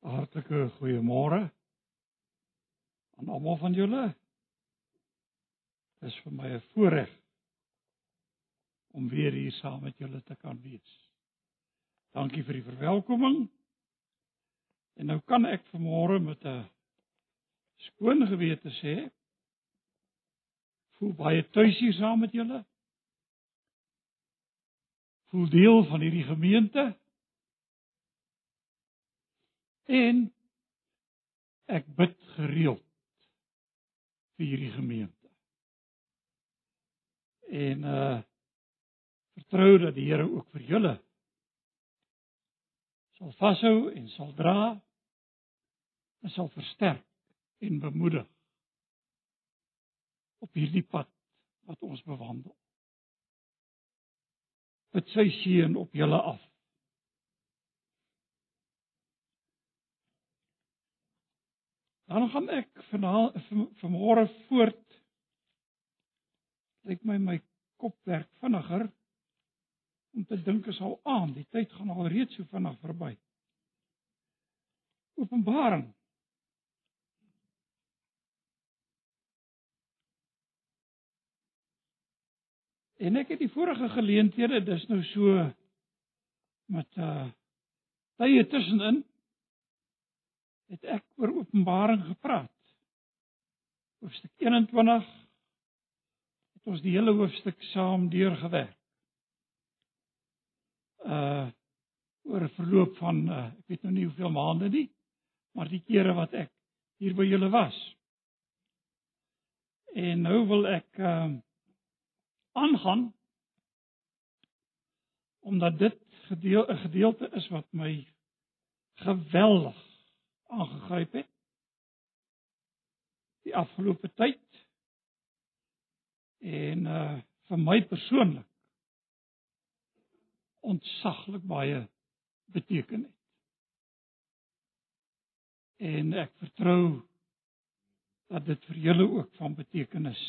Hartlike goeiemôre aan almal van julle. Dit is vir my 'n voorreg om weer hier saam met julle te kan wees. Dankie vir die verwelkoming. En nou kan ek vanmôre met 'n skoon gewete sê voel baie tuis hier saam met julle. Voel deel van hierdie gemeente. En ek bid gereeld vir hierdie gemeente. En uh vertrou dat die Here ook vir julle sal vashou en sal dra en sal versterk en bemoedig op hierdie pad wat ons bewandel. Dit sy seën op julle af. Dan gaan ek vanaand vanmôre voort. Lyk my my kop werk vinniger om te dink is al aan, die tyd gaan al reeds so vinnig verby. Openbaring. En ek het die vorige geleenthede, dis nou so met uh tye tussenin het ek oor Openbaring gepraat. Hoofstuk 21 het ons die hele hoofstuk saam deurgewerk. Uh oor 'n verloop van uh, ek weet nou nie hoeveel maande nie, maar die kere wat ek hier by julle was. En nou wil ek uh aangaan omdat dit gedeel 'n gedeelte is wat my geweldig aangegryp het die afgelope tyd en uh vir my persoonlik ontsaglik baie beteken het. En ek vertrou dat dit vir julle ook van betekenis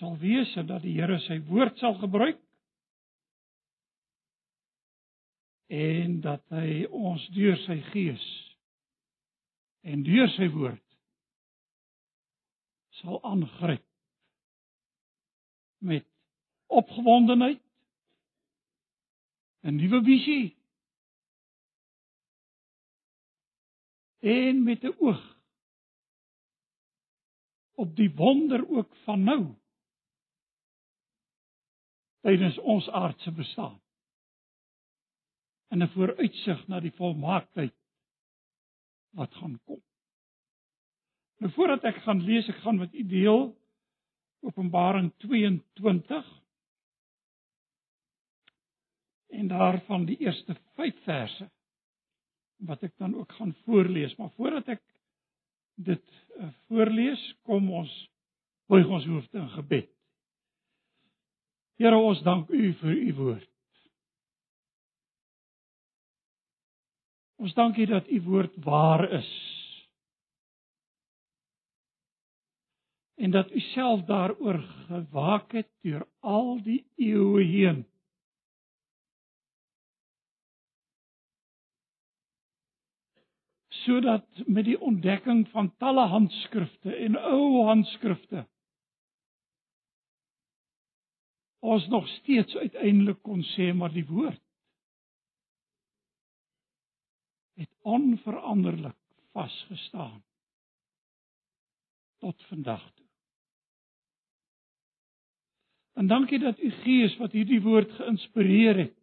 sal wees en dat die Here sy woord sal gebruik en dat hy ons deur sy gees en deur sy woord sal aangryp met opgewondenheid 'n nuwe visie en met 'n oog op die wonder ook van nou tydens ons aardse bestaan en 'n vooruitsig na die volmaaktheid wat gaan kom. Nou voordat ek gaan lees, ek gaan met u deel Openbaring 22 en daarvan die eerste 5 verse wat ek dan ook gaan voorlees, maar voordat ek dit uh, voorlees, kom ons buig ons hoofde in gebed. Here, ons dank U vir U woord. Ons dankie dat u woord waar is. En dat u self daaroor gewaak het deur al die eeue heen. sodat met die ontdekking van talle handskrifte en ou handskrifte ons nog steeds uiteindelik kon sê maar die woord het onveranderlik vasgestaan tot vandag toe. En dankie dat u Gees wat hierdie woord geïnspireer het.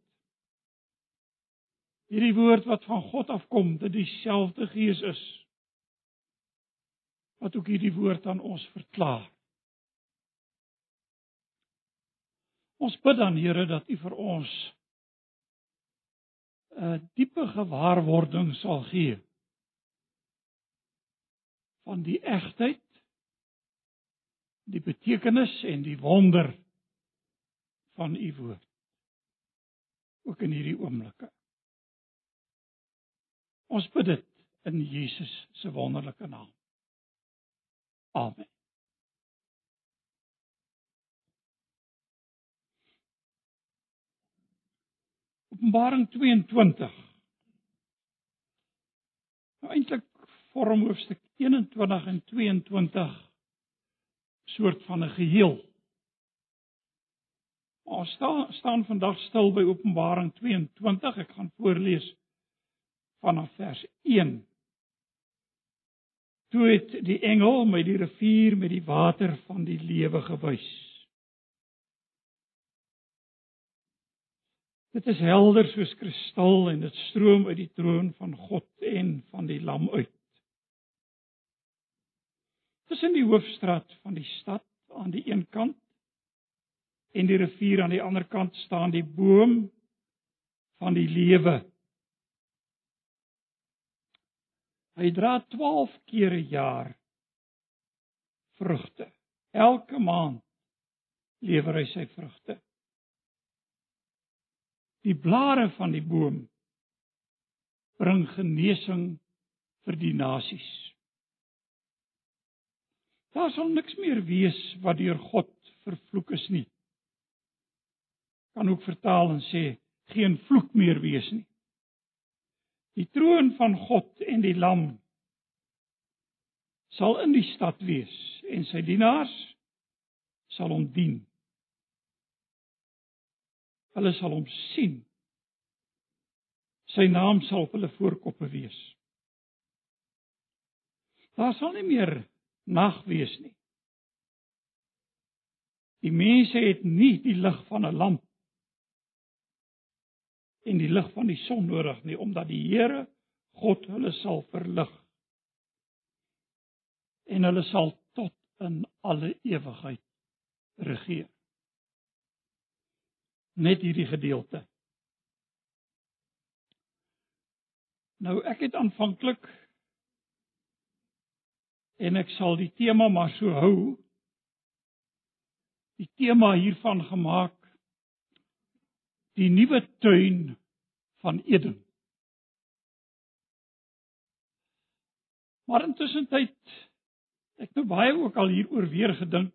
Hierdie woord wat van God afkom, dit dieselfde Gees is wat ook hierdie woord aan ons verklaar. Ons bid dan Here dat U vir ons 'n diepe gewaarwording sal gee van die egtheid die betekenis en die wonder van u woord ook in hierdie oomblikke. Ons bid dit in Jesus se wonderlike naam. Amen Openbaring 22. Nou eintlik vorm hoofstuk 21 en 22 soort van 'n geheel. Ons staan staan vandag stil by Openbaring 22. Ek gaan voorlees vanaf vers 1. Toe het die engel my die rivier met die water van die lewe gewys. Dit is helder soos kristal en dit stroom uit die troon van God en van die Lam uit. Tussen die hoofstraat van die stad aan die een kant en die rivier aan die ander kant staan die boom van die lewe. Hy dra 12 keer 'n jaar vrugte. Elke maand lewer hy sy vrugte. Die blare van die boom bring genesing vir die nasies. Daar sal niks meer wees wat deur God vervloek is nie kan ook vertaal en sê geen vloek meer wees nie. Die troon van God en die lam sal in die stad wees en sy dienaars sal hom dien. Hulle sal hom sien. Sy naam sal op hulle voorkoppe wees. Daar sal nie meer nag wees nie. Die mense het nie die lig van 'n lamp en die lig van die son nodig nie omdat die Here God hulle sal verlig en hulle sal tot in alle ewigheid regeer net hierdie gedeelte nou ek het aanvanklik en ek sal die tema maar so hou die tema hiervan gemaak die nuwe tuin van Eden. Maar intussen tyd ek nou baie ook al hieroor weer gedink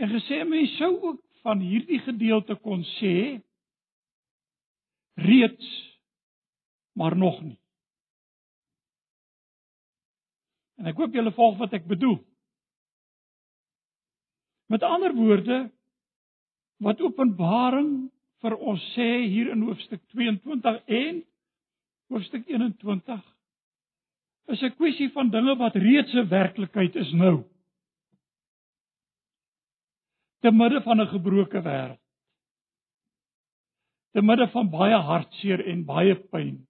en gesê mense sou ook van hierdie gedeelte kon sê reeds maar nog nie. En ek hoop julle volg wat ek bedoel. Met ander woorde, wat Openbaring vir ons sê hier in hoofstuk 22 en hoofstuk 21 is 'n kwessie van dinge wat reeds 'n werklikheid is nou. Te midde van 'n gebroke wêreld. Te midde van baie hartseer en baie pyn.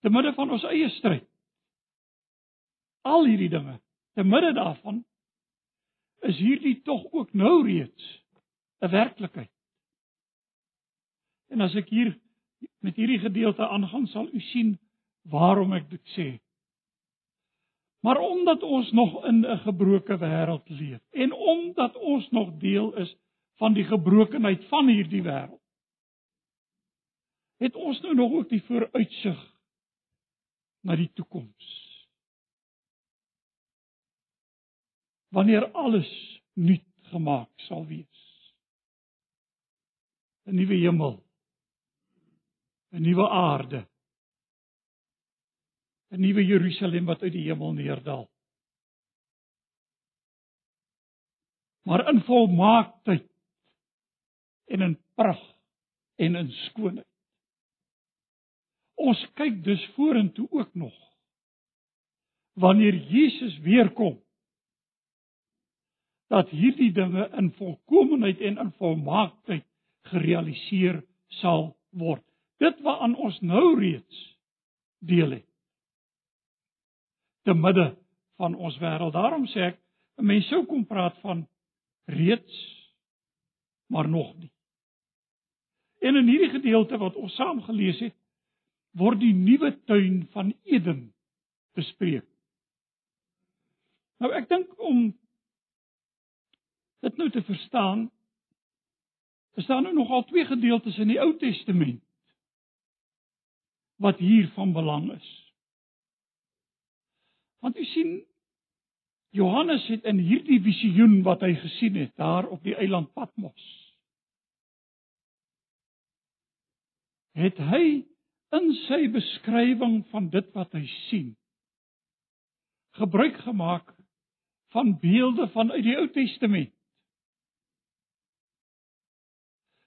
Te midde van ons eie stryd. Al hierdie dinge, te midde daarvan is hierdie tog ook nou reeds 'n werklikheid. En as ek hier met hierdie gedeelte aangaan, sal u sien waarom ek dit sê. Maar omdat ons nog in 'n gebroke wêreld leef en omdat ons nog deel is van die gebrokenheid van hierdie wêreld, het ons nou nog ook die vooruitsig na die toekoms. wanneer alles nuut gemaak sal wees. 'n Nuwe hemel, 'n nuwe aarde, 'n nuwe Jerusalem wat uit die hemel neerdal. Maar in volmaaktheid en in pragt en in skoonheid. Ons kyk dus vorentoe ook nog wanneer Jesus weer kom dat hierdie dinge in volkomeenheid en in volmaaktheid gerealiseer sal word. Dit wat aan ons nou reeds deel het. Te midde van ons wêreld. Daarom sê ek, 'n mens sou kom praat van reeds maar nog nie. En in hierdie gedeelte wat ons saam gelees het, word die nuwe tuin van Eden bespreek. Nou ek dink om dit nou te verstaan, is daar nou nogal twee gedeeltes in die Ou Testament wat hier van belang is. Want u sien Johannes het in hierdie visioen wat hy gesien het daar op die eiland Patmos het hy in sy beskrywing van dit wat hy sien gebruik gemaak van beelde vanuit die Ou Testament.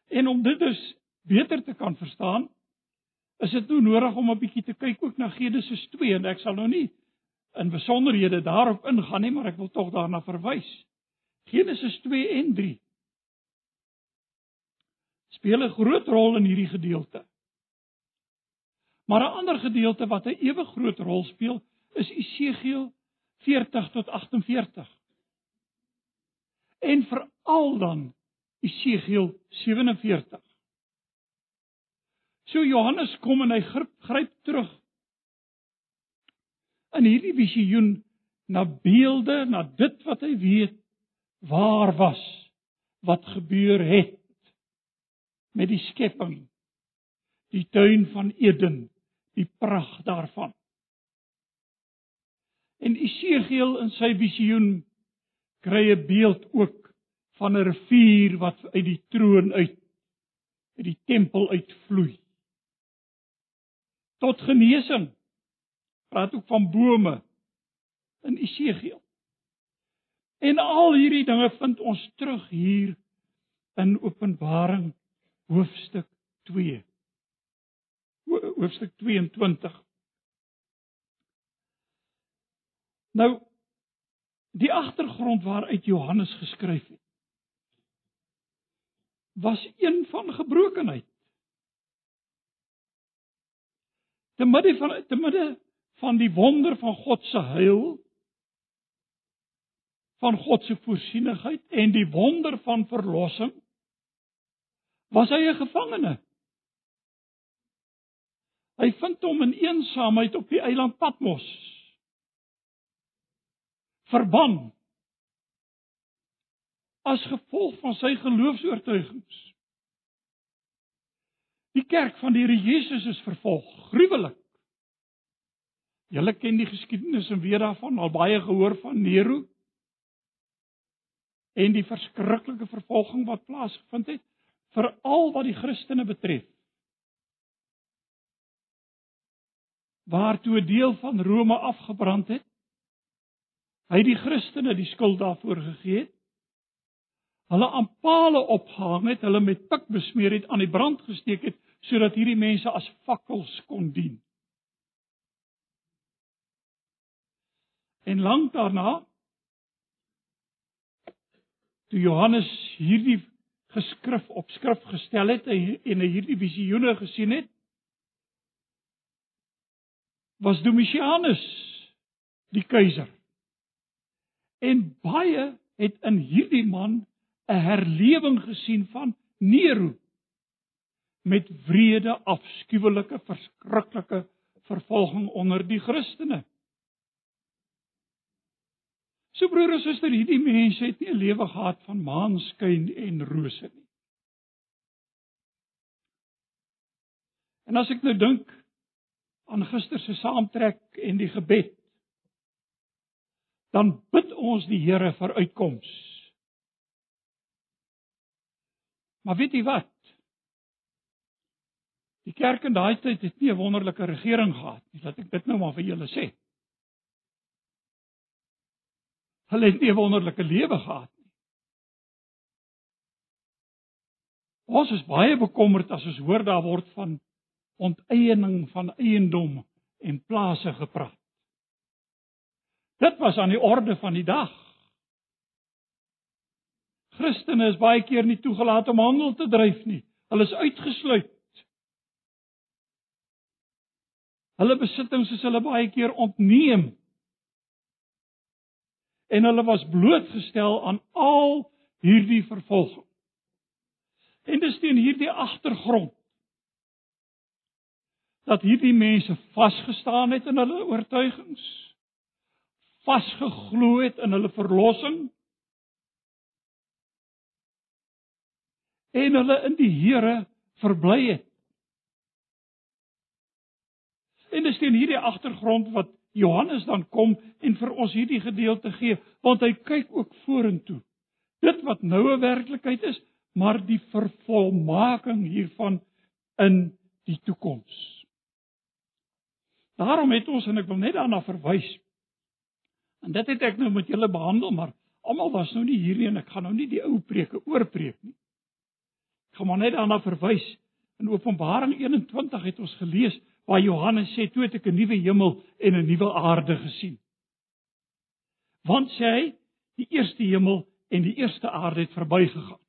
En om dit dus beter te kan verstaan, is dit nou nodig om 'n bietjie te kyk ook na Genesis 2 en ek sal nou nie in besonderhede daarop ingaan nie, maar ek wil tog daarna verwys. Genesis 2 en 3 speel 'n groot rol in hierdie gedeelte. Maar 'n ander gedeelte wat 'n ewe groot rol speel, is Esegiel 40 tot 48. En veral dan Esegiel 47. So Johannes kom en hy gryp, gryp terug in hierdie visioen na beelde, na dit wat hy weet waar was, wat gebeur het met die skepping, die tuin van Eden, die pragt daarvan. En Esegiel in sy visioen kry 'n beeld ook van 'n rivier wat uit die troon uit uit die tempel uitvloei tot genesing. Praat ook van bome in Esegiel. En al hierdie dinge vind ons terug hier in Openbaring hoofstuk 2. Hoofstuk 22. Nou die agtergrond waaruit Johannes geskryf het was een van gebrokenheid. te midde van te midde van die wonder van God se heil van God se voorsienigheid en die wonder van verlossing was hy 'n gevangene. Hy vind hom in eensaamheid op die eiland Patmos. Verban as gevolg van sy geloofs-oortuigings. Die kerk van die Here Jesus is vervolg, gruwelik. Julle ken die geskiedenis en weet daarvan, al baie gehoor van Nero en die verskriklike vervolging wat plaasgevind het vir al wat die Christene betref. Waartoe 'n deel van Rome afgebrand het. Hy die Christene die skuld daarvoor gegee het. Hulle aan palle opgehang het, hulle met pik besmeer het, aan die brand gesteek het sodat hierdie mense as fakkels kon dien. En lank daarna toe Johannes hierdie geskrif op skrif gestel het en hierdie visioene gesien het was Domitianus die keiser. En baie het in hierdie man 'n herlewing gesien van Nero met wrede, afskuwelike, verskriklike vervolging onder die Christene. So broer en suster, hierdie mense het nie 'n lewe gehad van maanskyn en rose nie. En as ek nou dink aan gister se saamtrek en die gebed, dan bid ons die Here vir uitkoms. Maar weet jy wat? Die kerk in daai tyd het nie 'n wonderlike regering gehad nie, laat ek dit nou maar vir julle sê. Hulle het nie 'n wonderlike lewe gehad nie. Ons is baie bekommerd as ons hoor daar word van onteiening van eiendom en plase gepraat. Dit was aan die orde van die dag. Christene is baie keer nie toegelaat om handel te dryf nie. Hulle is uitgesluit. Hulle besittings is hulle baie keer ontneem. En hulle was blootgestel aan al hierdie vervolging. En dis teen hierdie agtergrond dat hierdie mense vasgestaan het in hulle oortuigings, vasgeglo het in hulle verlossing en hulle in die Here verbly het. En dis teen hierdie agtergrond wat Johannes dan kom en vir ons hierdie gedeelte gee, want hy kyk ook vorentoe. Dit wat nou 'n werklikheid is, maar die vervolmaking hiervan in die toekoms. Daarom het ons en ek wil net daarna verwys. En dit het ek nou met julle behandel, maar almal was nou nie hier nie en ek gaan nou nie die ou preke oorpreek nie. Ek gaan maar net daarna verwys. In Openbaring 21 het ons gelees waar Johannes sê toe het ek 'n nuwe hemel en 'n nuwe aarde gesien. Want sê hy, die eerste hemel en die eerste aarde het verbygegaan.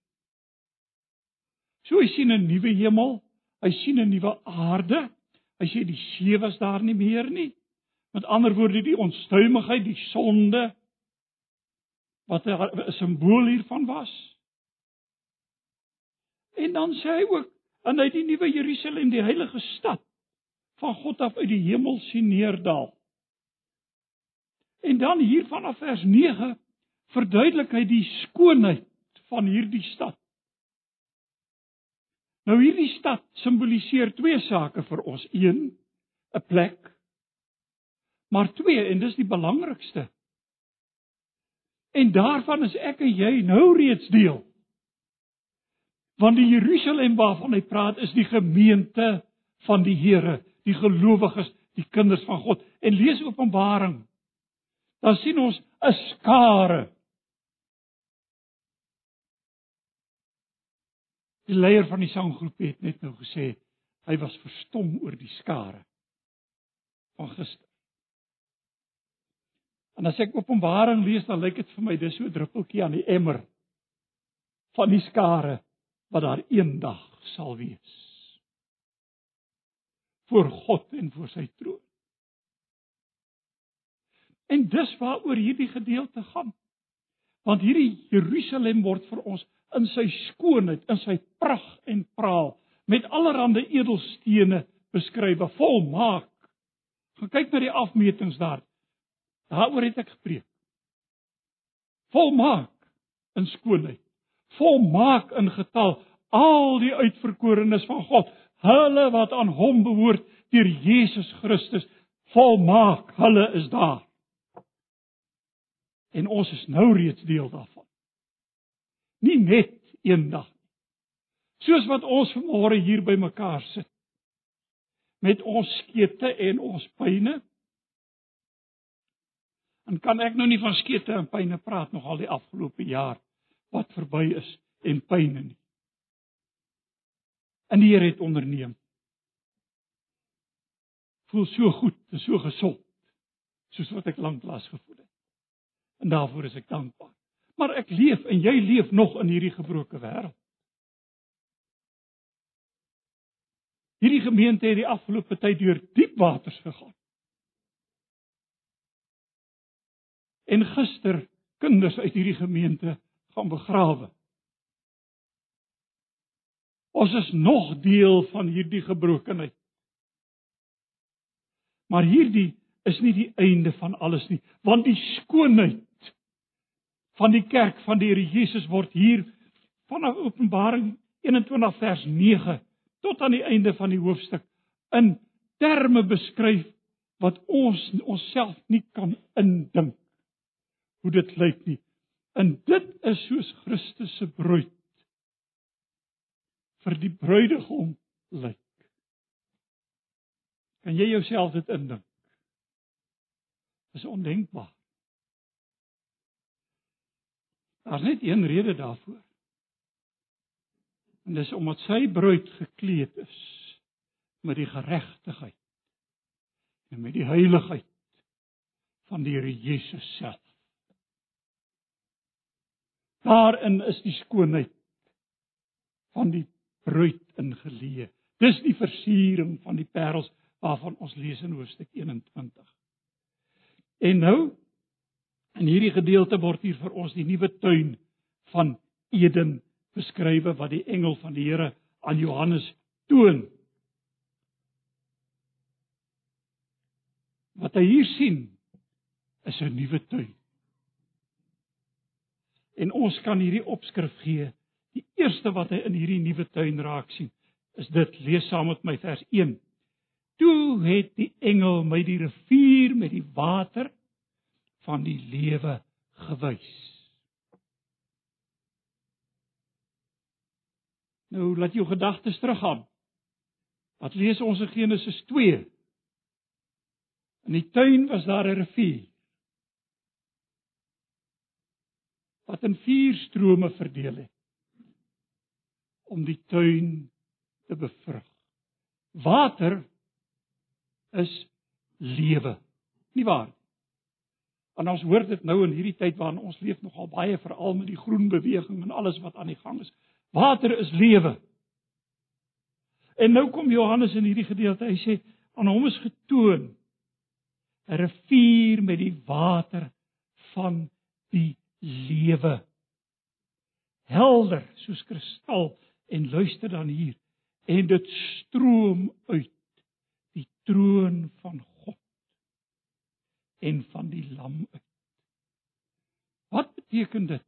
So hy sien 'n nuwe hemel, hy sien 'n nuwe aarde. Hy sê die see was daar nie meer nie. Met ander woorde die onstuimigheid, die sonde wat 'n simbool hiervan was. En dan sê hy ook en hy die nuwe Jerusalem, die heilige stad van God af uit die hemel sien neerdal. En dan hier vanaf vers 9 verduidelik hy die skoonheid van hierdie stad. Nou hierdie stad simboliseer twee sake vir ons. Een, 'n plek. Maar twee, en dis die belangrikste. En daarvan is ek en jy nou reeds deel. Want die Jerusalem waarvan hy praat is die gemeente van die Here, die gelowiges, die kinders van God. En lees Openbaring. Dan sien ons 'n skare Die leier van die sanggroep het net nou gesê hy was verstom oor die skare van gister. En as ek Openbaring lees, dan lyk dit vir my dis so 'n druppeltjie aan die emmer van die skare wat daar eendag sal wees voor God en voor sy troon. En dis waaroor hierdie gedeelte gaan. Want hierdie Jerusalem word vir ons in sy skoonheid, in sy prag en praal met allerlei edelstene beskryf, volmaak. Gaan kyk na die afmetings daar. Daaroor het ek gepreek. Volmaak in skoonheid, volmaak in getal, al die uitverkorenes van God, hulle wat aan hom behoort deur Jesus Christus, volmaak, hulle is daar. En ons is nou reeds deel daarvan nie net eendag nie. Soos wat ons vanmôre hier by mekaar sit met ons skete en ons pyne. En kan ek nou nie van skete en pyne praat nog al die afgelope jaar wat verby is en pyne nie. En die Here het onderneem. Voel so goed, so gesond soos wat ek lanklaas gevoel het. En daarvoor is ek dankbaar. Maar ek leef en jy leef nog in hierdie gebroke wêreld. Hierdie gemeente het die afgelope tyd deur diep waters gegaan. En gister kinders uit hierdie gemeente gaan begrawe. Ons is nog deel van hierdie gebrokenheid. Maar hierdie is nie die einde van alles nie, want die skoonheid van die kerk van die Here Jesus word hier vanaf Openbaring 21 vers 9 tot aan die einde van die hoofstuk in terme beskryf wat ons onsself nie kan indink hoe dit lyk nie. En dit is soos Christus se bruid vir die bruidegom lyk. Kan jy jouself dit indink? Dis ondenkbaar. Daar's net een rede daarvoor. En dis omdat sy bruid gekleed is met die geregtigheid en met die heiligheid van die Here Jesus self. Daarin is die skoonheid van die bruid ingeleë. Dis die versiering van die parels waarvan ons lees in hoofstuk 21. En nou In hierdie gedeelte word hier vir ons die nuwe tuin van Eden beskryf wat die engel van die Here aan Johannes toon. Wat hy hier sien is 'n nuwe tuin. En ons kan hierdie opskrif gee. Eerste wat hy in hierdie nuwe tuin raak sien, is dit lees saam met my vers 1. Toe het die engel my die rivier met die water van die lewe gewys. Nou laat jou gedagtes teruggaan. Wat lees ons in Genesis 2? In die tuin was daar 'n rivier. Wat in vier strome verdeel het om die tuin te bevrug. Water is lewe. Nie waar? En ons hoor dit nou in hierdie tyd waarin ons leef nogal baie veral met die groen beweging en alles wat aan die gang is. Water is lewe. En nou kom Johannes in hierdie gedeelte. Hy sê aan hom is getoon 'n rivier met die water van die lewe. Helder soos kristal en luister dan hier en dit stroom uit die troon van God en van die lam uit. Wat beteken dit?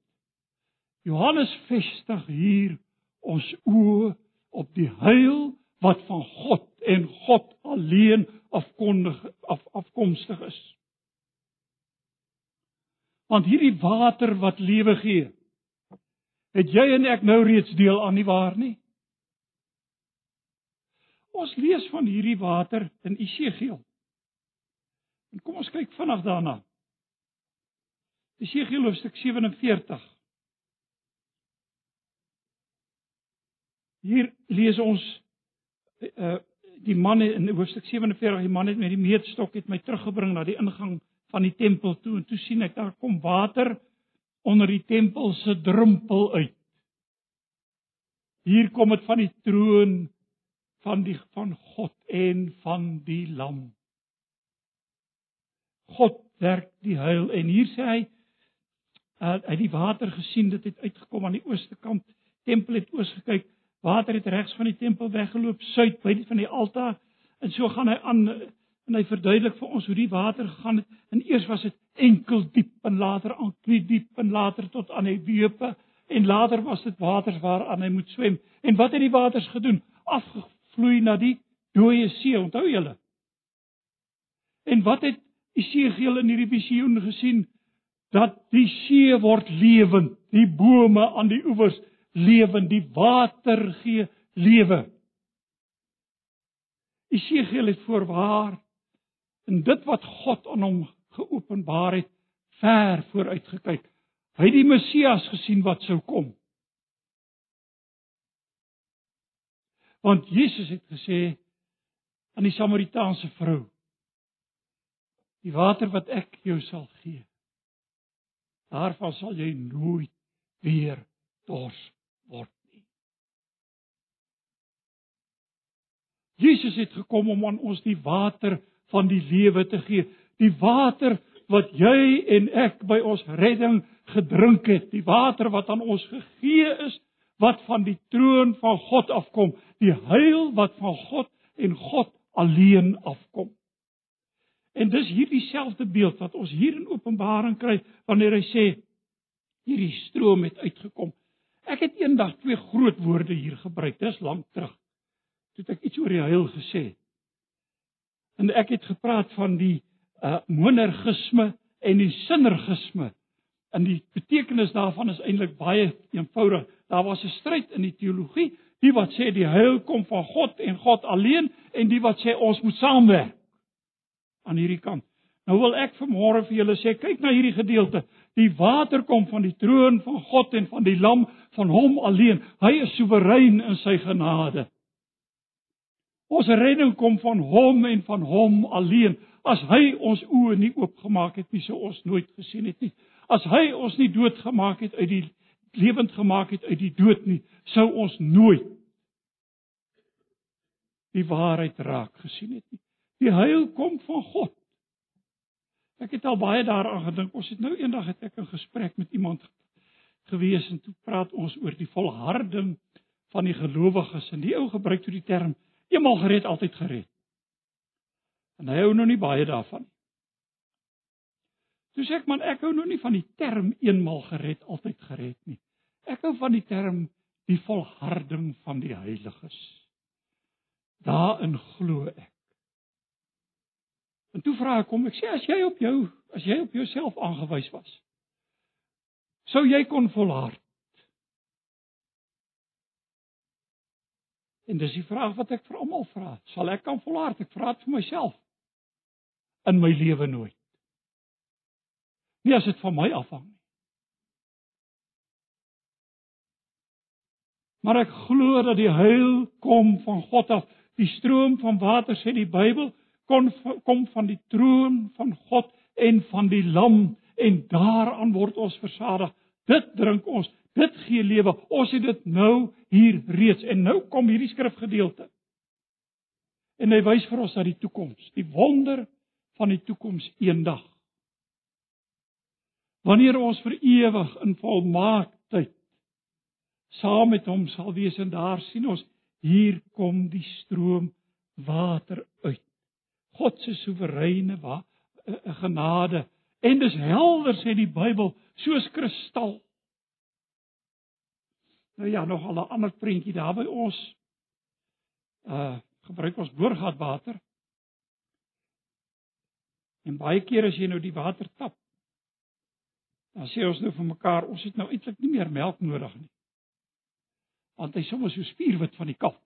Johannes vestig hier ons oë op die heil wat van God en God alleen afkondig af afkomstig is. Want hierdie water wat lewe gee, het jy en ek nou reeds deel aan nie waar nie? Ons lees van hierdie water in Esegiel. En kom ons kyk vinnig daarna. Esegiel hoofstuk 47. Hier lees ons uh die man in hoofstuk 47 die man het met die meetstok het my teruggebring na die ingang van die tempel toe en toe sien ek daar kom water onder die tempel se drumpel uit. Hier kom dit van die troon van die van God en van die lam. God werk die heil en hier sê hy uh, het die water gesien dit het uitgekom aan die ooste kant tempel het oos gekyk Water het regs van die tempel weggeloop suid by die van die altaar en so gaan hy aan en hy verduidelik vir ons hoe die water gegaan het. En eers was dit enkel diep en later aan knie diep en later tot aan die heupe en later was dit waters waaraan hy moet swem. En wat het die waters gedoen? Afgevloei na die dooie see, onthou julle? En wat het Isegiel in hierdie visioen gesien? Dat die see word lewend, die bome aan die oewers lewend, die water gee lewe. Isegiel het voorwaar in dit wat God aan hom geopenbaar het, ver vooruit gekyk. Hy het die Messias gesien wat sou kom. Want Jesus het gesê aan die Samaritaanse vrou: Die water wat ek jou sal gee, daarvan sal jy nooit weer dors word nie. Jesus het gekom om aan ons die water van die lewe te gee, die water wat jy en ek by ons redding gedrink het, die water wat aan ons gegee is wat van die troon van God afkom, die heil wat van God en God alleen afkom. En dis hierdie selfde beeld wat ons hier in Openbaring kry wanneer hy sê hierdie stroom het uitgekom. Ek het eendag twee groot woorde hier gebruik. Dis lank terug. Toe het ek iets oor die heil gesê. En ek het gepraat van die uh monergisme en die sinergisme. En die betekenis daarvan is eintlik baie eenvoudig. Daar was 'n stryd in die teologie, die wat sê die heil kom van God en God alleen en die wat sê ons moet saamwerk aan hierdie kant. Nou wil ek vanmôre vir julle sê, kyk na hierdie gedeelte. Die water kom van die troon van God en van die lam, van hom alleen. Hy is soewerein in sy genade. Ons redding kom van hom en van hom alleen. As hy ons oë nie oopgemaak het nie, sou ons nooit gesien het nie. As hy ons nie doodgemaak het uit die lewend gemaak het uit die dood nie, sou ons nooit die waarheid raak gesien het nie. Die heil kom van God. Ek het al baie daaraan gedink. Ons het nou eendag het ek 'n gesprek met iemand gewees en toe praat ons oor die volharding van die gelowiges en die ou gebruik toe die term eenmal gered altyd gered. En hy hou nou nie baie daarvan. Toe sê ek man ek hou nou nie van die term eenmal gered altyd gered nie. Ek hou van die term die volharding van die heiliges. Daarin glo ek. En toe vra ek hom, ek sê as jy op jou, as jy op jouself aangewys was, sou jy kon volhard? En dis die vraag wat ek vir almal vra. Sal ek kan volhard? Ek vra dit vir myself. In my lewe nooit. Nie as dit van my afhang nie. Maar ek glo dat die heil kom van God af. Die stroom van water sê die Bybel kon kom van die troon van God en van die lam en daaraan word ons versadig. Dit drink ons, dit gee lewe. Ons het dit nou hier reeds en nou kom hierdie skrifgedeelte. En hy wys vir ons dat die toekoms, die wonder van die toekoms eendag. Wanneer ons vir ewig in volmaaktheid saam met hom sal wees en daar sien ons hier kom die stroom water uit. God se soewereine wa, uh, genade en dis helder sê die Bybel soos kristal. Nou ja, nog al 'n ander prentjie daar by ons. Uh gebruik ons boorgatwater. En baie keer as jy nou die water tap, dan sê ons nou vir mekaar, ons het nou eintlik nie meer melk nodig nie want hy sommer so spierwit van die kalk.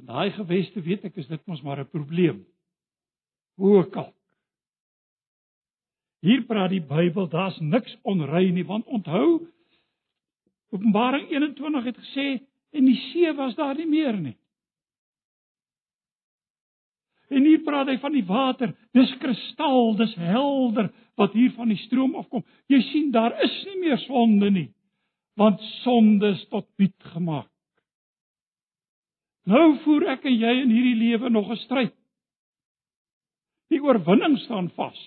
In daai geweste weet ek is dit mos maar 'n probleem. Hoë kalk. Hier praat die Bybel, daar's niks onrein nie, want onthou Openbaring 21 het gesê en die see was daar nie meer nie. En hier praat hy van die water, dis kristal, dis helder wat hier van die stroom afkom. Jy sien daar is nie meer sonde nie want sonde is tot niet gemaak. Nou voer ek en jy in hierdie lewe nog 'n stryd. Die oorwinning staan vas.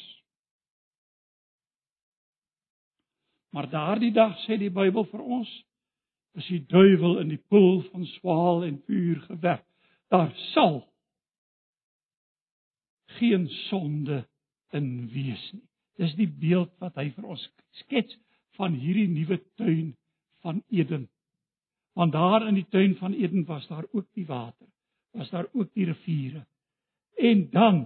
Maar daardie dag sê die Bybel vir ons, is die duiwel in die poel van swaal en vuur gewerp. Daar sal geen sonde in wees nie. Dis die beeld wat hy vir ons skets van hierdie nuwe tuin van Eden. Want daar in die tuin van Eden was daar ook die water, was daar ook die riviere. En dan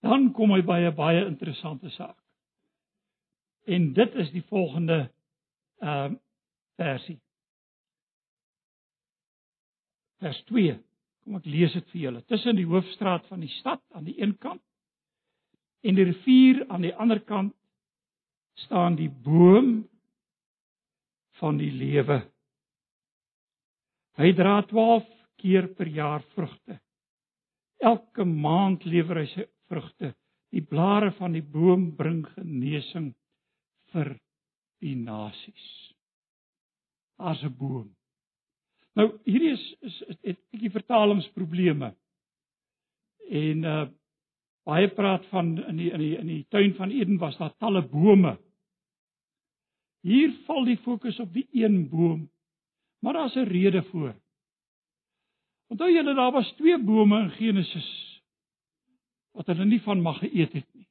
dan kom hy by 'n baie interessante saak. En dit is die volgende ehm uh, versie. Vers 2. Kom ek lees dit vir julle. Tussen die hoofstraat van die stad aan die een kant en die rivier aan die ander kant staan die boom van die lewe. Hy dra 12 keer per jaar vrugte. Elke maand lewer hy sy vrugte. Die blare van die boom bring genesing vir die nasies. As 'n boom. Nou hierdie is is het 'n bietjie vertalingsprobleme. En uh baie praat van in die in die in die tuin van Eden was daar talle bome. Hier val die fokus op die een boom. Maar daar's 'n rede voor. Onthou julle daar was twee bome in Genesis wat hulle nie van mag geëet het nie.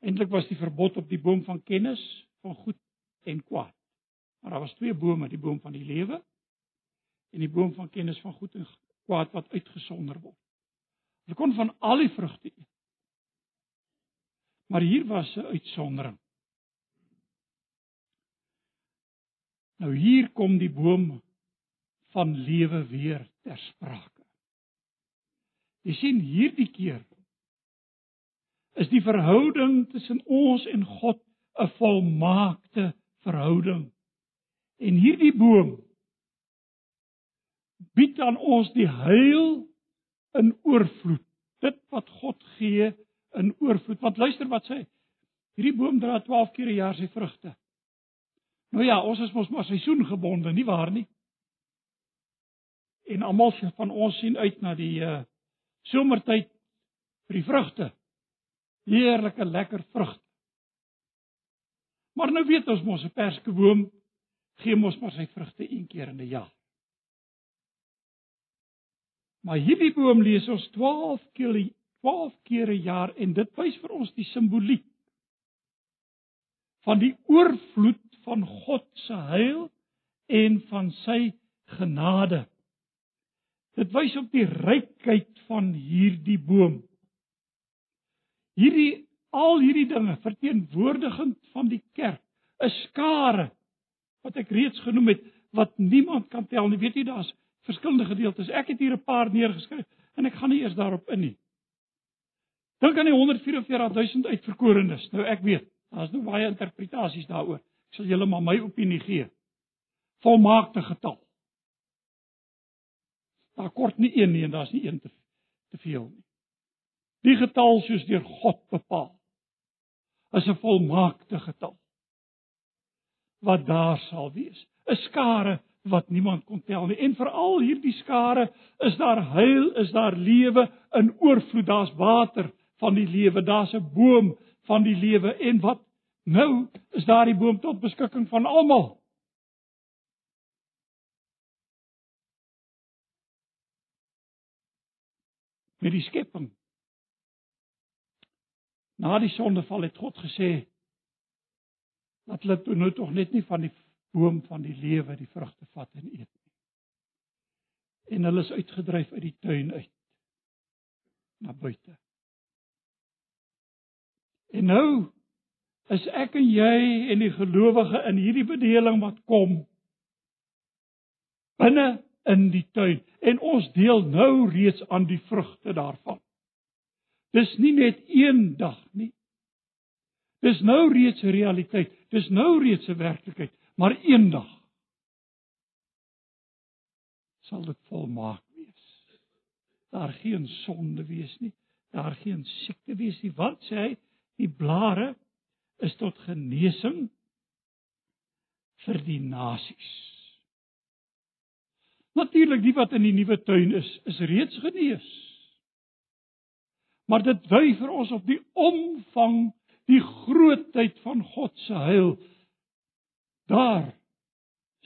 Eintlik was die verbod op die boom van kennis van goed en kwaad. Maar daar was twee bome, die boom van die lewe en die boom van kennis van goed en kwaad wat uitgesonder word. Hulle kon van al die vrugte eet. Maar hier was 'n uitsondering. Nou hier kom die boom van lewe weer ter sprake. Jy sien hierdie keer is die verhouding tussen ons en God 'n volmaakte verhouding. En hierdie boom bied aan ons die heil in oorvloed. Dit wat God gee in oorvloed. Want luister wat sê. Hierdie boom dra 12 keer 'n jaar sy vrugte. Nou ja, ons is mos maar seisoengebonde, nie waar nie? En almal van ons sien uit na die uh somertyd vir die vrugte. Heerlike lekker vrugte. Maar nou weet ons mos 'n perskeboom gee mos maar sy vrugte een keer in 'n jaar. Maar hierdie boom lees ons 12 keer 12 keer 'n jaar en dit wys vir ons die simboliek van die oorvloed van God se heil en van sy genade. Dit wys op die rykheid van hierdie boom. Hierdie al hierdie dinge verteenwoordigend van die kerk, 'n skare wat ek reeds genoem het wat niemand kan tel nie. Weet jy daar's verskillende gedeeltes. Ek het hier 'n paar neergeskryf. En ek gaan nie eers daarop in nie. Dink aan die 144000 uitverkorenes. Nou ek weet, daar's nou baie interpretasies daaroor. Ek sal julle maar my opinie gee. Volmaakte getal. Daar kort nie een nie en daar's nie een te te veel nie. Die getal soos deur God bepaal is 'n volmaakte getal wat daar sal wees. 'n Skare wat niemand kon tel nie. En veral hierdie skare is daar heil, is daar lewe in oorvloed, daar's water van die lewe, daar's 'n boom van die lewe en wat nou is daardie boom tot beskikking van almal. Met die skepping. Na die sondeval het God gesê dat hulle toe nou tog net nie van die boom van die lewe die vrugte vat en eet nie. En hulle is uitgedryf uit die tuin uit na buite. En nou is ek en jy en die gelowige in hierdie bedeling wat kom binne in die tuin en ons deel nou reeds aan die vrugte daarvan. Dis nie net een dag nie. Dis nou reeds 'n realiteit. Dis nou reeds 'n werklikheid, maar eendag sal dit volmaak wees. Daar geen sonde wees nie, daar geen siekte wees nie. Wat sê hy? Die blare is tot genesing vir die nasies. Natuurlik die wat in die nuwe tuin is, is reeds genees. Maar dit wy vir ons op die omvang, die grootheid van God se heil. Daar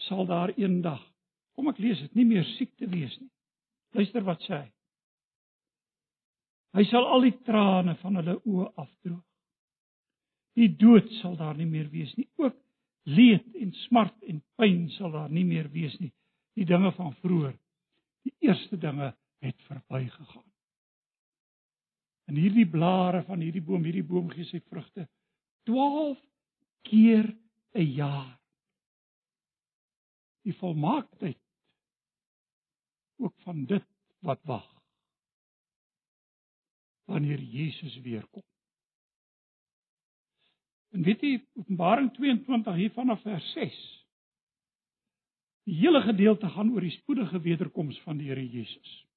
sal daar eendag, kom ek lees dit, nie meer siekte wees nie. Luister wat sê hy. Hy sal al die trane van hulle oë afdroog. Die dood sal daar nie meer wees nie. Ook leed en smart en pyn sal daar nie meer wees nie. Die dinge van vroeër, die eerste dinge het verbygegaan. En hierdie blare van hierdie boom, hierdie boom gee sy vrugte 12 keer 'n jaar. Die volmaaktheid ook van dit wat wag. Wanneer Jesus weer kom. En weet jy Openbaring 22 hier vanaf vers 6. Die hele gedeelte gaan oor die spoedige wederkoms van die Here Jesus.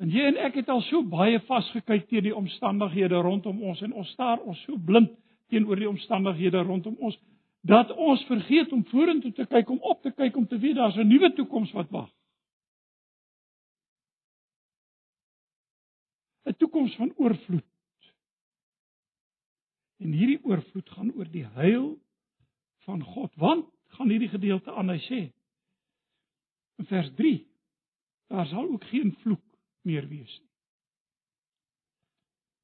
En jy en ek het al so baie vasgekyk teen die omstandighede rondom ons en ons staar ons so blind teenoor die omstandighede rondom ons dat ons vergeet om vorentoe te kyk, om op te kyk om te weet daar's 'n nuwe toekoms wat wag. 'n Toekoms van oorvloed. En hierdie oorvloed gaan oor die heil van God. Want gaan hierdie gedeelte aan hy sê in vers 3 daar sal ook geen vloek meer wees nie.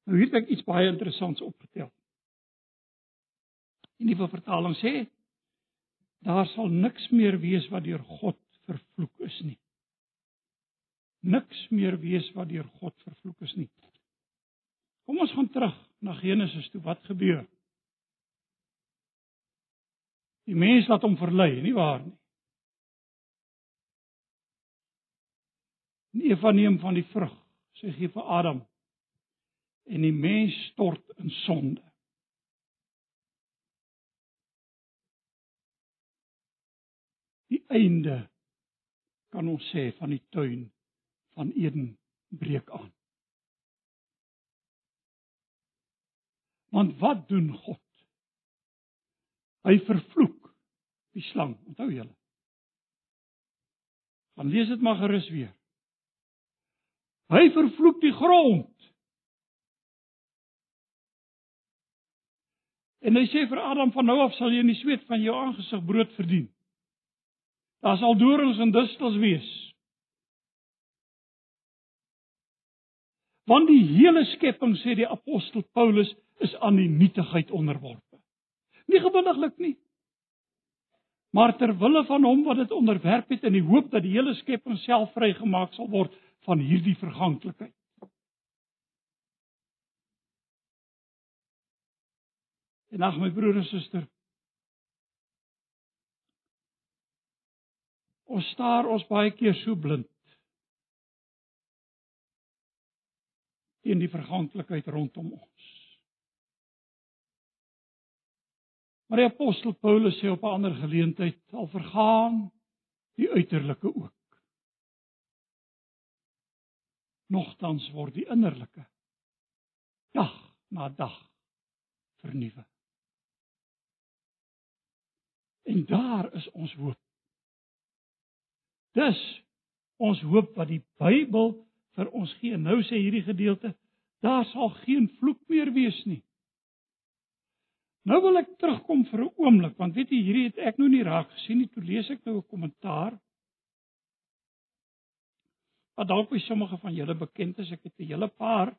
Nou hier het ek iets baie interessants opgetel. Die nuwe vertaling sê daar sal niks meer wees wat deur God vervloek is nie. Niks meer wees wat deur God vervloek is nie. Kom ons gaan terug na Genesis toe. Wat gebeur? Die mens laat hom verlei, nie waar nie? En Eva neem van die vrug, sy gee vir Adam. En die mens stort in sonde. Die einde kan ons sê van die tuin van Eden breek aan. Want wat doen God? Hy vervloek die slang, onthou julle. Gaan lees dit maar gerus weer. Hy vervloek die grond. En hy sê vir Adam van nou af sal jy in die sweet van jou aangesig brood verdien. Daar sal dorings en distels wees. Want die hele skepping sê die apostel Paulus is aan die nietigheid onderworpe. Nie gewilliglik nie. Maar ter wille van hom wat dit onderwerp het in die hoop dat die hele skepping self vrygemaak sal word van hierdie verganklikheid. En ag my broer en suster. Ons staar ons baie keer so blind teen die verganklikheid rondom ons. Maar die apostel Paulus sê op 'n ander geleentheid al vergaan die uiterlike ook. Nogtans word die innerlike dag na dag vernuwe. En daar is ons hoop. Dis ons hoop wat die Bybel vir ons gee. Nou sê hierdie gedeelte, daar sal geen vloek meer wees nie. Nou wil ek terugkom vir 'n oomblik want weet jy hierdie het ek nou nie raak gesien nie. Toe lees ek nou 'n kommentaar wat dalk vir sommige van julle bekend is. Ek het 'n hele paar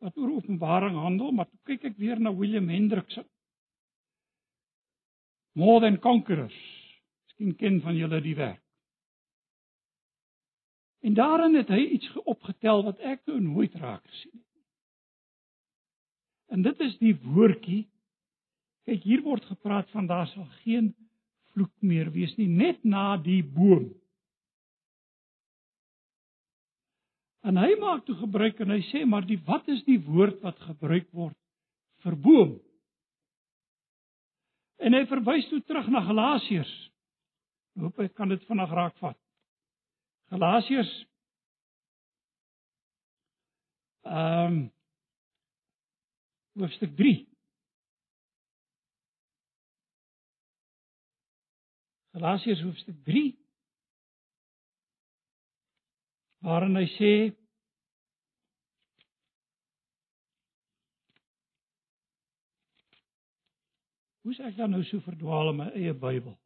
wat oor Openbaring handel, maar toe kyk ek weer na William Hendricks. More than conquerors. Miskien ken van julle die werk. En daarin het hy iets opgetel wat ek nou nooit raak gesien het nie. En dit is die woordjie Kyk, hier word gepraat van daar sal geen vloek meer wees nie net na die boom. En hy maak toe gebruik en hy sê maar die wat is die woord wat gebruik word vir boom? En hy verwys toe terug na Galasiërs. Hoop ek kan dit vinnig raak vat. Galasiërs ehm um, hoofstuk 3 Galasiërs hoofstuk 3 waarin hy sê Hoe sê ek dan nou so verdwaal in my eie Bybel?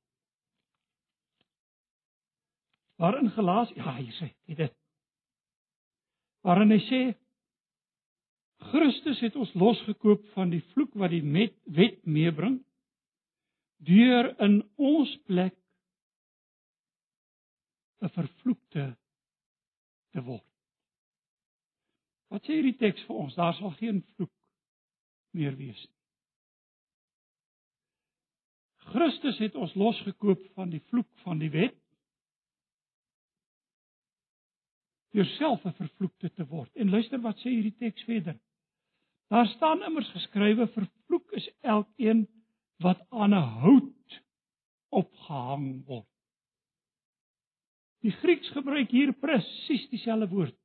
Waarin Galas ja, hy sê dit. Waarin hy sê Christus het ons losgekoop van die vloek wat die wet meebring deur in ons plek 'n vervloekte te word. Wat sê hierdie teks vir ons? Daar sal geen vloek meer wees nie. Christus het ons losgekoop van die vloek van die wet. deur self 'n vervloekte te word. En luister wat sê hierdie teks verder. Daar staan immers geskrywe vervloek is elkeen wat aan 'n hout opgehang word. Die Grieks gebruik hier presies dieselfde woord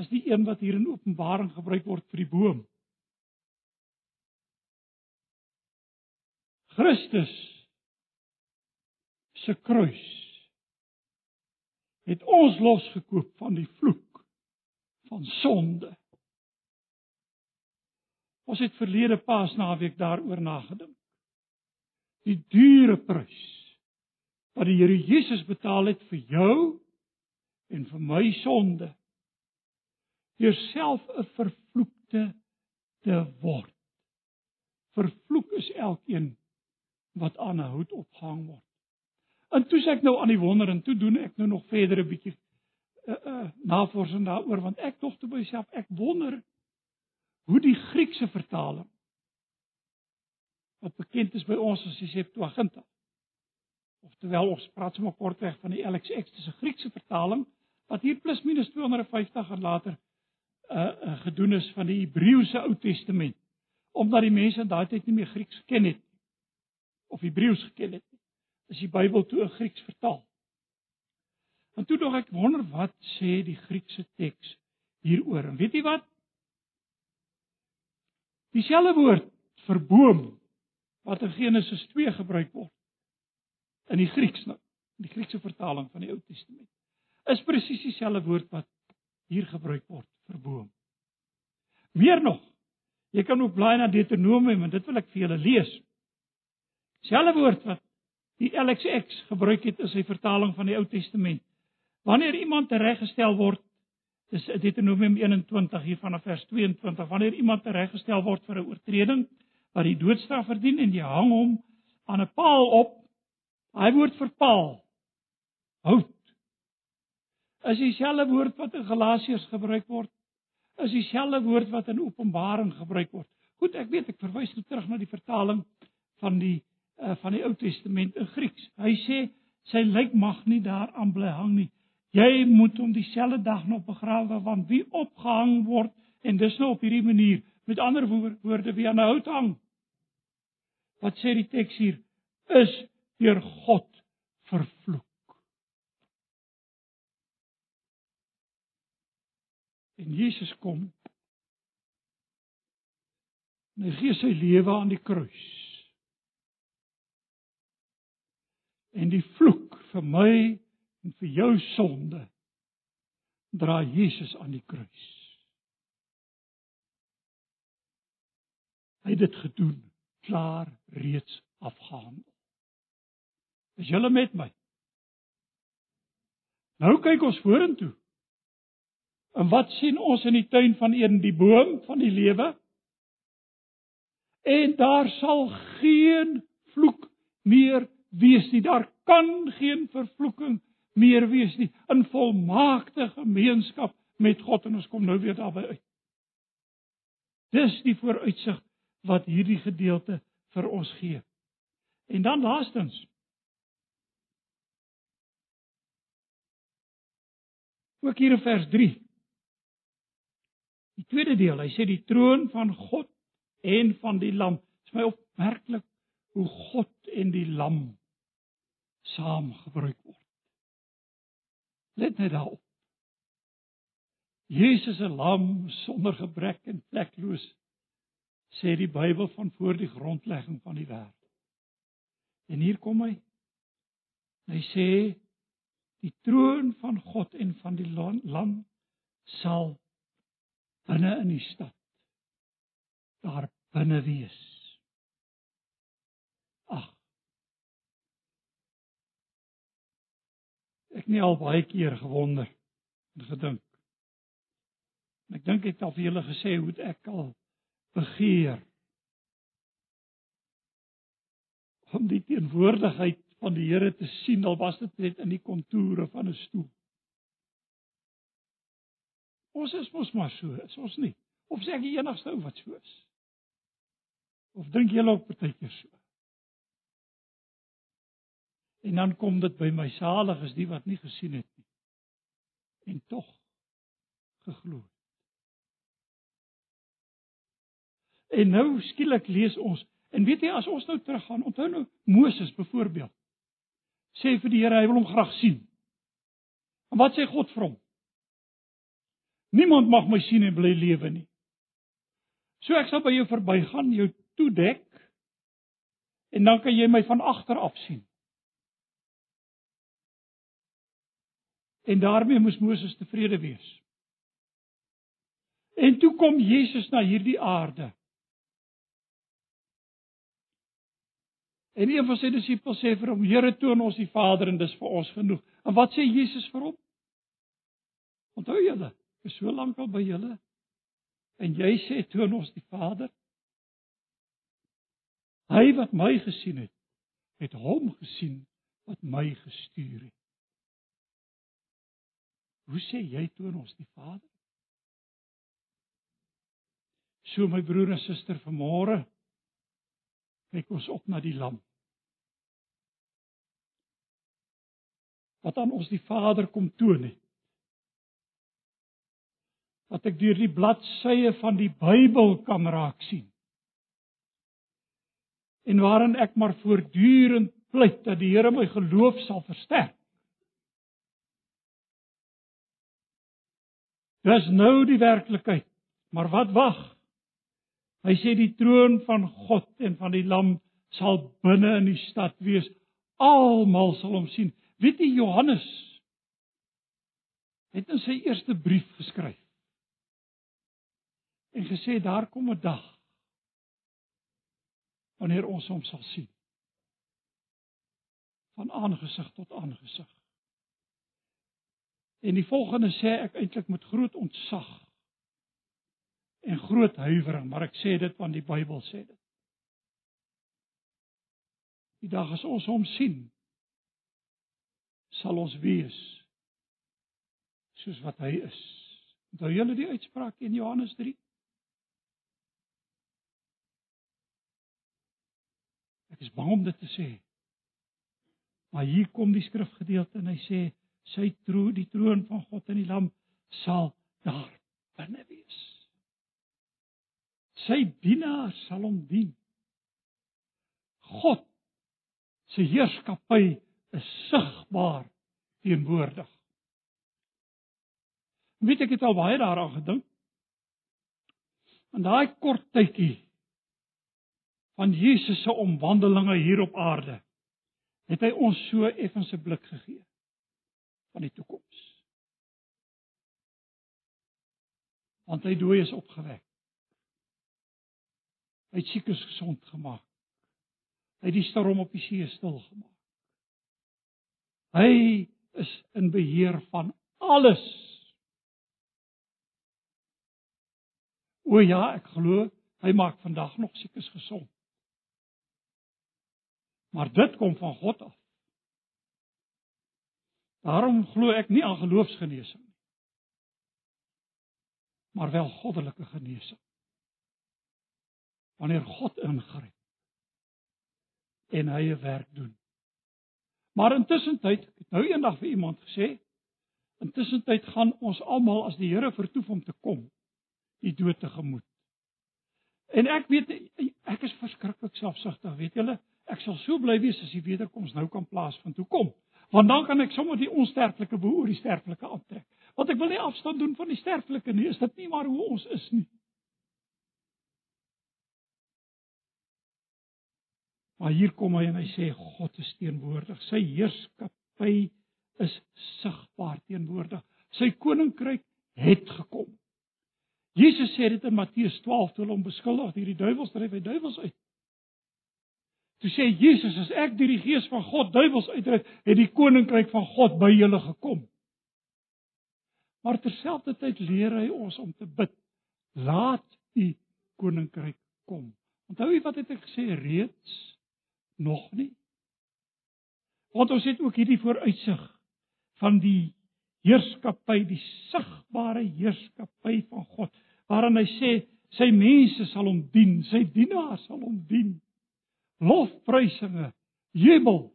as die een wat hier in Openbaring gebruik word vir die boom. Christus se kruis het ons losgekoop van die vloek van sonde. Ons het verlede Paasnaweek daaroor nagedink. Die dure prys wat die Here Jesus betaal het vir jou en vir my sonde. Deur self 'n vervloekte te word. Vervloek is elkeen wat aan 'n hout opgehang word. En toe sê ek nou aan die wonder en toe doen ek nou nog verder 'n bietjie uh, uh, navorsing daaroor want ek tog te myself ek wonder hoe die Griekse vertaling wat bekend is by ons as die Septuaginta. Oftewel ons praat sommer kortweg van die LXX, dis 'n Griekse vertaling wat hier plus minus 250 en later uh, gedoen is van die Hebreëse Ou Testament. Omdat die mense in daai tyd nie meer Grieks geken het of Hebreëus geken het nie, is die Bybel toe 'n Grieks vertaal. En toe dog ek wonder wat sê die Griekse teks hieroor. En weet jy wat? Dieselfde woord vir boom wat in Genesis 2 gebruik word in die Grieks nou, die Griekse vertaling van die Ou Testament. Is presies dieselfde woord wat hier gebruik word vir boom. Meer nog, jy kan ook blaai na Deuteronomium en dit wil ek vir julle lees. Selfde woord wat die LXX gebruik het in sy vertaling van die Ou Testament. Wanneer iemand tereggestel word Dis Deuteronomium 21 hier vanaf vers 22. Wanneer iemand tereggestel word vir 'n oortreding wat die doodstraf verdien en jy hang hom aan 'n paal op, hy woord vir paal hout. Is dieselfde woord wat in Galasiërs gebruik word? Is dieselfde woord wat in Openbaring gebruik word? Goed, ek weet ek verwys nou terug na die vertaling van die uh, van die Ou Testament in Grieks. Hy sê sy lijk mag nie daaraan bly hang nie. Jy moet hom dieselfde dag nog begrawe want wie opgehang word en dis nou op hierdie manier met ander woorde wie aan 'n hout hang. Wat sê die teks hier? Is deur God vervloek. En Jesus kom. En hy gee sy lewe aan die kruis. En die vloek vir my en vir jou sonde dra Jesus aan die kruis. Hy het dit gedoen, klaar reeds afgehandel. Is julle met my? Nou kyk ons vorentoe. En wat sien ons in die tuin van Eden, die boom van die lewe? En daar sal geen vloek meer wees nie. Daar kan geen vervloeking meer wees nie. In volmaakte gemeenskap met God en ons kom nou weer daarby uit. Dis die vooruitsig wat hierdie gedeelte vir ons gee. En dan laastens ook hier in vers 3. Die tweede deel, hy sê die troon van God en van die lam. Dit is my opmerklik hoe God en die lam saam gebruik word. Let net daarop. Jesus se lam sonder gebrek en vlekloos sê die Bybel van voor die grondlegging van die wêreld. En hier kom hy. Hy sê die troon van God en van die lam sal binne in die stad daar binne wees. Ag. Ek nie al baie keer gewonder en gedink. Ek dink ek het al vir julle gesê hoe ek al begeer om die teenwoordigheid van die Here te sien al was dit net in die kontoure van 'n stoel. Ons is mos maar so, is ons nie? Of sê ek die enigste ou wat so is? Of dink julle ook partykeer so? En dan kom dit by my salig is die wat nie gesien het nie. En tog geglo het. En nou skielik lees ons en weet jy as ons nou teruggaan, onthou nou Moses byvoorbeeld. Sê vir die Here hy wil hom graag sien. En wat sê God vir hom? Niemand mag my sien en bly lewe nie. So ek sal by jou verbygaan, jou toedek en dan kan jy my van agter af sien. En daarmee moes Moses tevrede wees. En toe kom Jesus na hierdie aarde. En een van sy disippels sê vir hom: "Here, toon ons die Vader en dis vir ons genoeg." En wat sê Jesus vir hom? Onthou julle, ek is so lank al by julle. En jy sê toon ons die Vader? Hy wat my gesien het, het hom gesien wat my gestuur het. Hoe sê jy toon ons die Vader? So my broer en suster vanmôre kyk ons op na die lam. Wat aan ons die Vader kom toon het. Wat ek deur die bladsye van die Bybel kan raak sien. En waarin ek maar voortdurend pleit dat die Here my geloof sal versterk. Dis nou die werklikheid. Maar wat wag? Hy sê die troon van God en van die Lam sal binne in die stad wees. Almal sal hom sien. Weet jy Johannes het in sy eerste brief geskryf en gesê daar kom 'n dag wanneer ons hom sal sien van aangesig tot aangesig. En die volgende sê ek eintlik met groot ontzag en groot huiwering, maar ek sê dit want die Bybel sê dit. Die dag as ons hom sien, sal ons wees soos wat hy is. Onthou julle die uitspraak in Johannes 3? Ek is bang om dit te sê. Maar hier kom die skrifgedeelte en hy sê sy troon, die troon van God en die Lam sal daar binne wees. Sy dienaars sal hom dien. God se heerskappy is sigbaar teenwoordig. Weet ek het al baie daaraan gedink. In daai kort tydjie van Jesus se omwandelinge hier op aarde het hy ons so effens 'n blik gegee van die toekoms. Want hy dooies opgewek. Hy het siekes gesond gemaak. Hy het die storm op die see stil gemaak. Hy is in beheer van alles. O ja, ek glo hy maak vandag nog siekes gesond. Maar dit kom van God af. Daarom glo ek nie aan geloofsgenesing nie. Maar wel goddelike genesing. Wanneer God ingryp en hy 'n werk doen. Maar intussen tyd, ek het nou eendag vir iemand gesê, intussen tyd gaan ons almal as die Here vertoef om te kom, die dood tegemoet. En ek weet ek is verskriklik selfsugtig, weet julle? Ek sal so bly wees as die wederkoms nou kan plaasvind. Hoekom? Want dan kan ek sommer die onsterflike bo oor die sterflike aftrek. Want ek wil nie afstand doen van die sterflike nie. Is dit nie maar hoe ons is nie? Maar hier kom hy en hy sê God is teenwoordig. Sy heerskappy is sigbaar teenwoordig. Sy koninkryk het gekom. Jesus sê dit in Matteus 12 toe hulle hom beskuldig hierdie duiwels dryf hy duiwels uit. Toe sê Jesus as ek deur die gees van God duiwels uitdryf, het die koninkryk van God by julle gekom. Maar terselfdertyd leer hy ons om te bid. Laat u koninkryk kom. Onthou jy wat het ek gesê reeds nog nie? Want ons het ook hierdie vooruitsig van die heerskappy, die sigbare heerskappy van God, waarin hy sê sy mense sal hom dien, sy dienaars sal hom dien lofprysinge, jubel.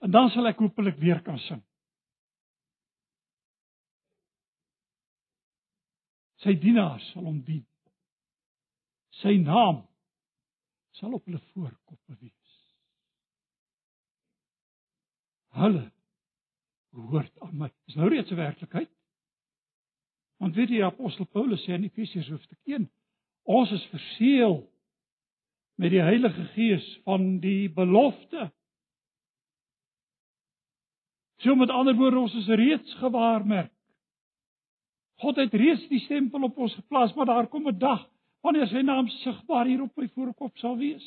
En dan sal ek hopelik weer kan sing. Sy dienaars sal hom dien. Sy naam sal op hulle voorkoppe wees. Hulle hoort aan my. Dis nou reeds 'n werklikheid. Want weet jy apostel Paulus sê in Efesiërs hoofstuk 1, ons is verseël met die Heilige Gees van die belofte. So met ander woorde ons is reeds gewaarmerk. God het reeds die stempel op ons geplaas, maar daar kom 'n dag wanneer sy naam sigbaar hier op my voorkop sal wees.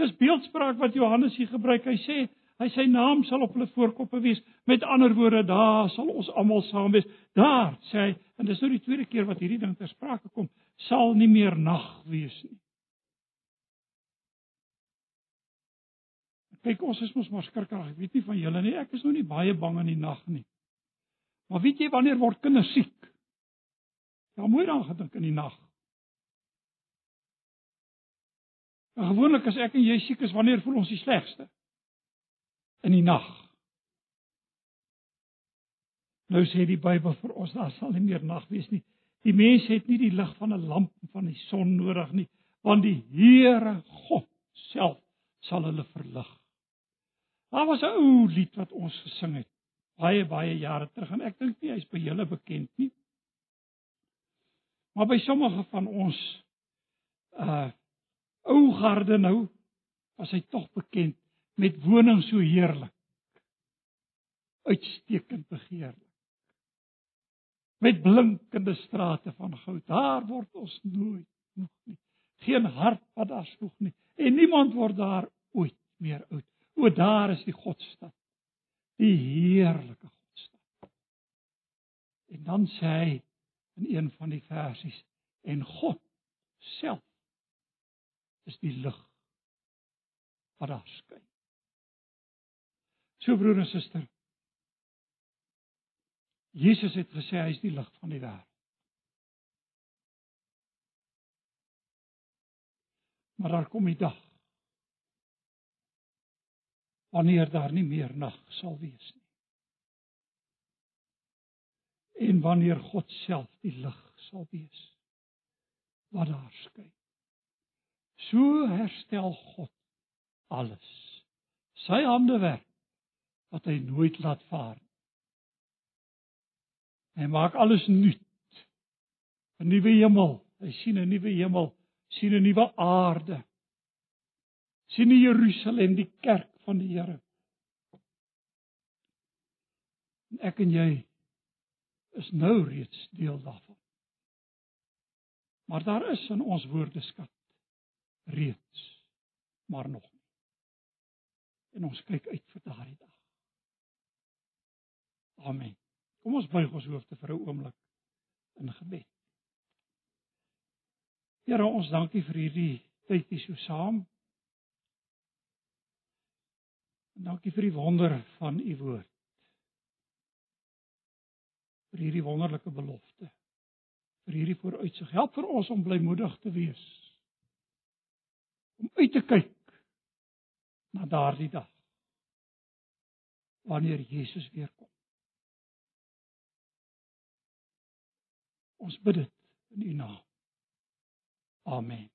Dis beeldspraak wat Johannes hier gebruik. Hy sê hy sy naam sal op hulle voorkoppe wees. Met ander woorde, daar sal ons almal saam wees. Daar sê hy, en dis nou die tweede keer wat hierdie ding ter sprake kom, sal nie meer nag wees nie. Kyk, ons is mos maar skrikkerig. Ek weet nie van julle nie. Ek is nou nie baie bang in die nag nie. Maar weet jy wanneer word kinders siek? Ja, mooi dan gedink in die nag. Gewoonlik as ek en jy siek is, wanneer voel ons die slegste? In die nag. Nou sê die Bybel vir ons, daar sal nie meer nag wees nie. Die mens het nie die lig van 'n lamp van die son nodig nie, want die Here God self sal hulle verlig. Daar was 'n ou lied wat ons gesing het baie baie jare terug en ek dink nie hy's by julle bekend nie. Maar by sommige van ons uh ou garde nou was hy tog bekend met woning so heerlik. Uitstekend begeerlik. Met blinkende strate van goud. Daar word ons nooit moeg nie. Geen hart wat daar sloeg nie en niemand word daar ooit meer oud. O daar is die Godstad. Die heerlike Godstad. En dan sê hy in een van die versies en God self is die lig wat daar skyn. So broer en suster. Jesus het gesê hy is die lig van die wêreld. Maar daar kom die dag wanneer daar nie meer nag sal wees nie. En wanneer God self die lig sal wees wat daar skyn. So herstel God alles. Sy hande werk wat hy nooit laat vaar. Hy maak alles nuut. 'n Nuwe hemel, hy sien 'n nuwe hemel, sien 'n nuwe aarde. sien die Jerusalem, die kerk van die Here. En ek en jy is nou reeds deel daarvan. Maar daar is in ons woordeskat reeds maar nog. En ons kyk uit vir daardie dag. Amen. Kom ons buig ons hoofde vir 'n oomblik in gebed. Here, ons dankie vir hierdie tyd hier so saam. En dankie vir die wonder van u woord. Vir hierdie wonderlike belofte. vir hierdie vooruitsig. Help vir ons om blymoedig te wees. Om uit te kyk na daardie dag wanneer Jesus weer kom. Ons bid dit in U naam. Amen.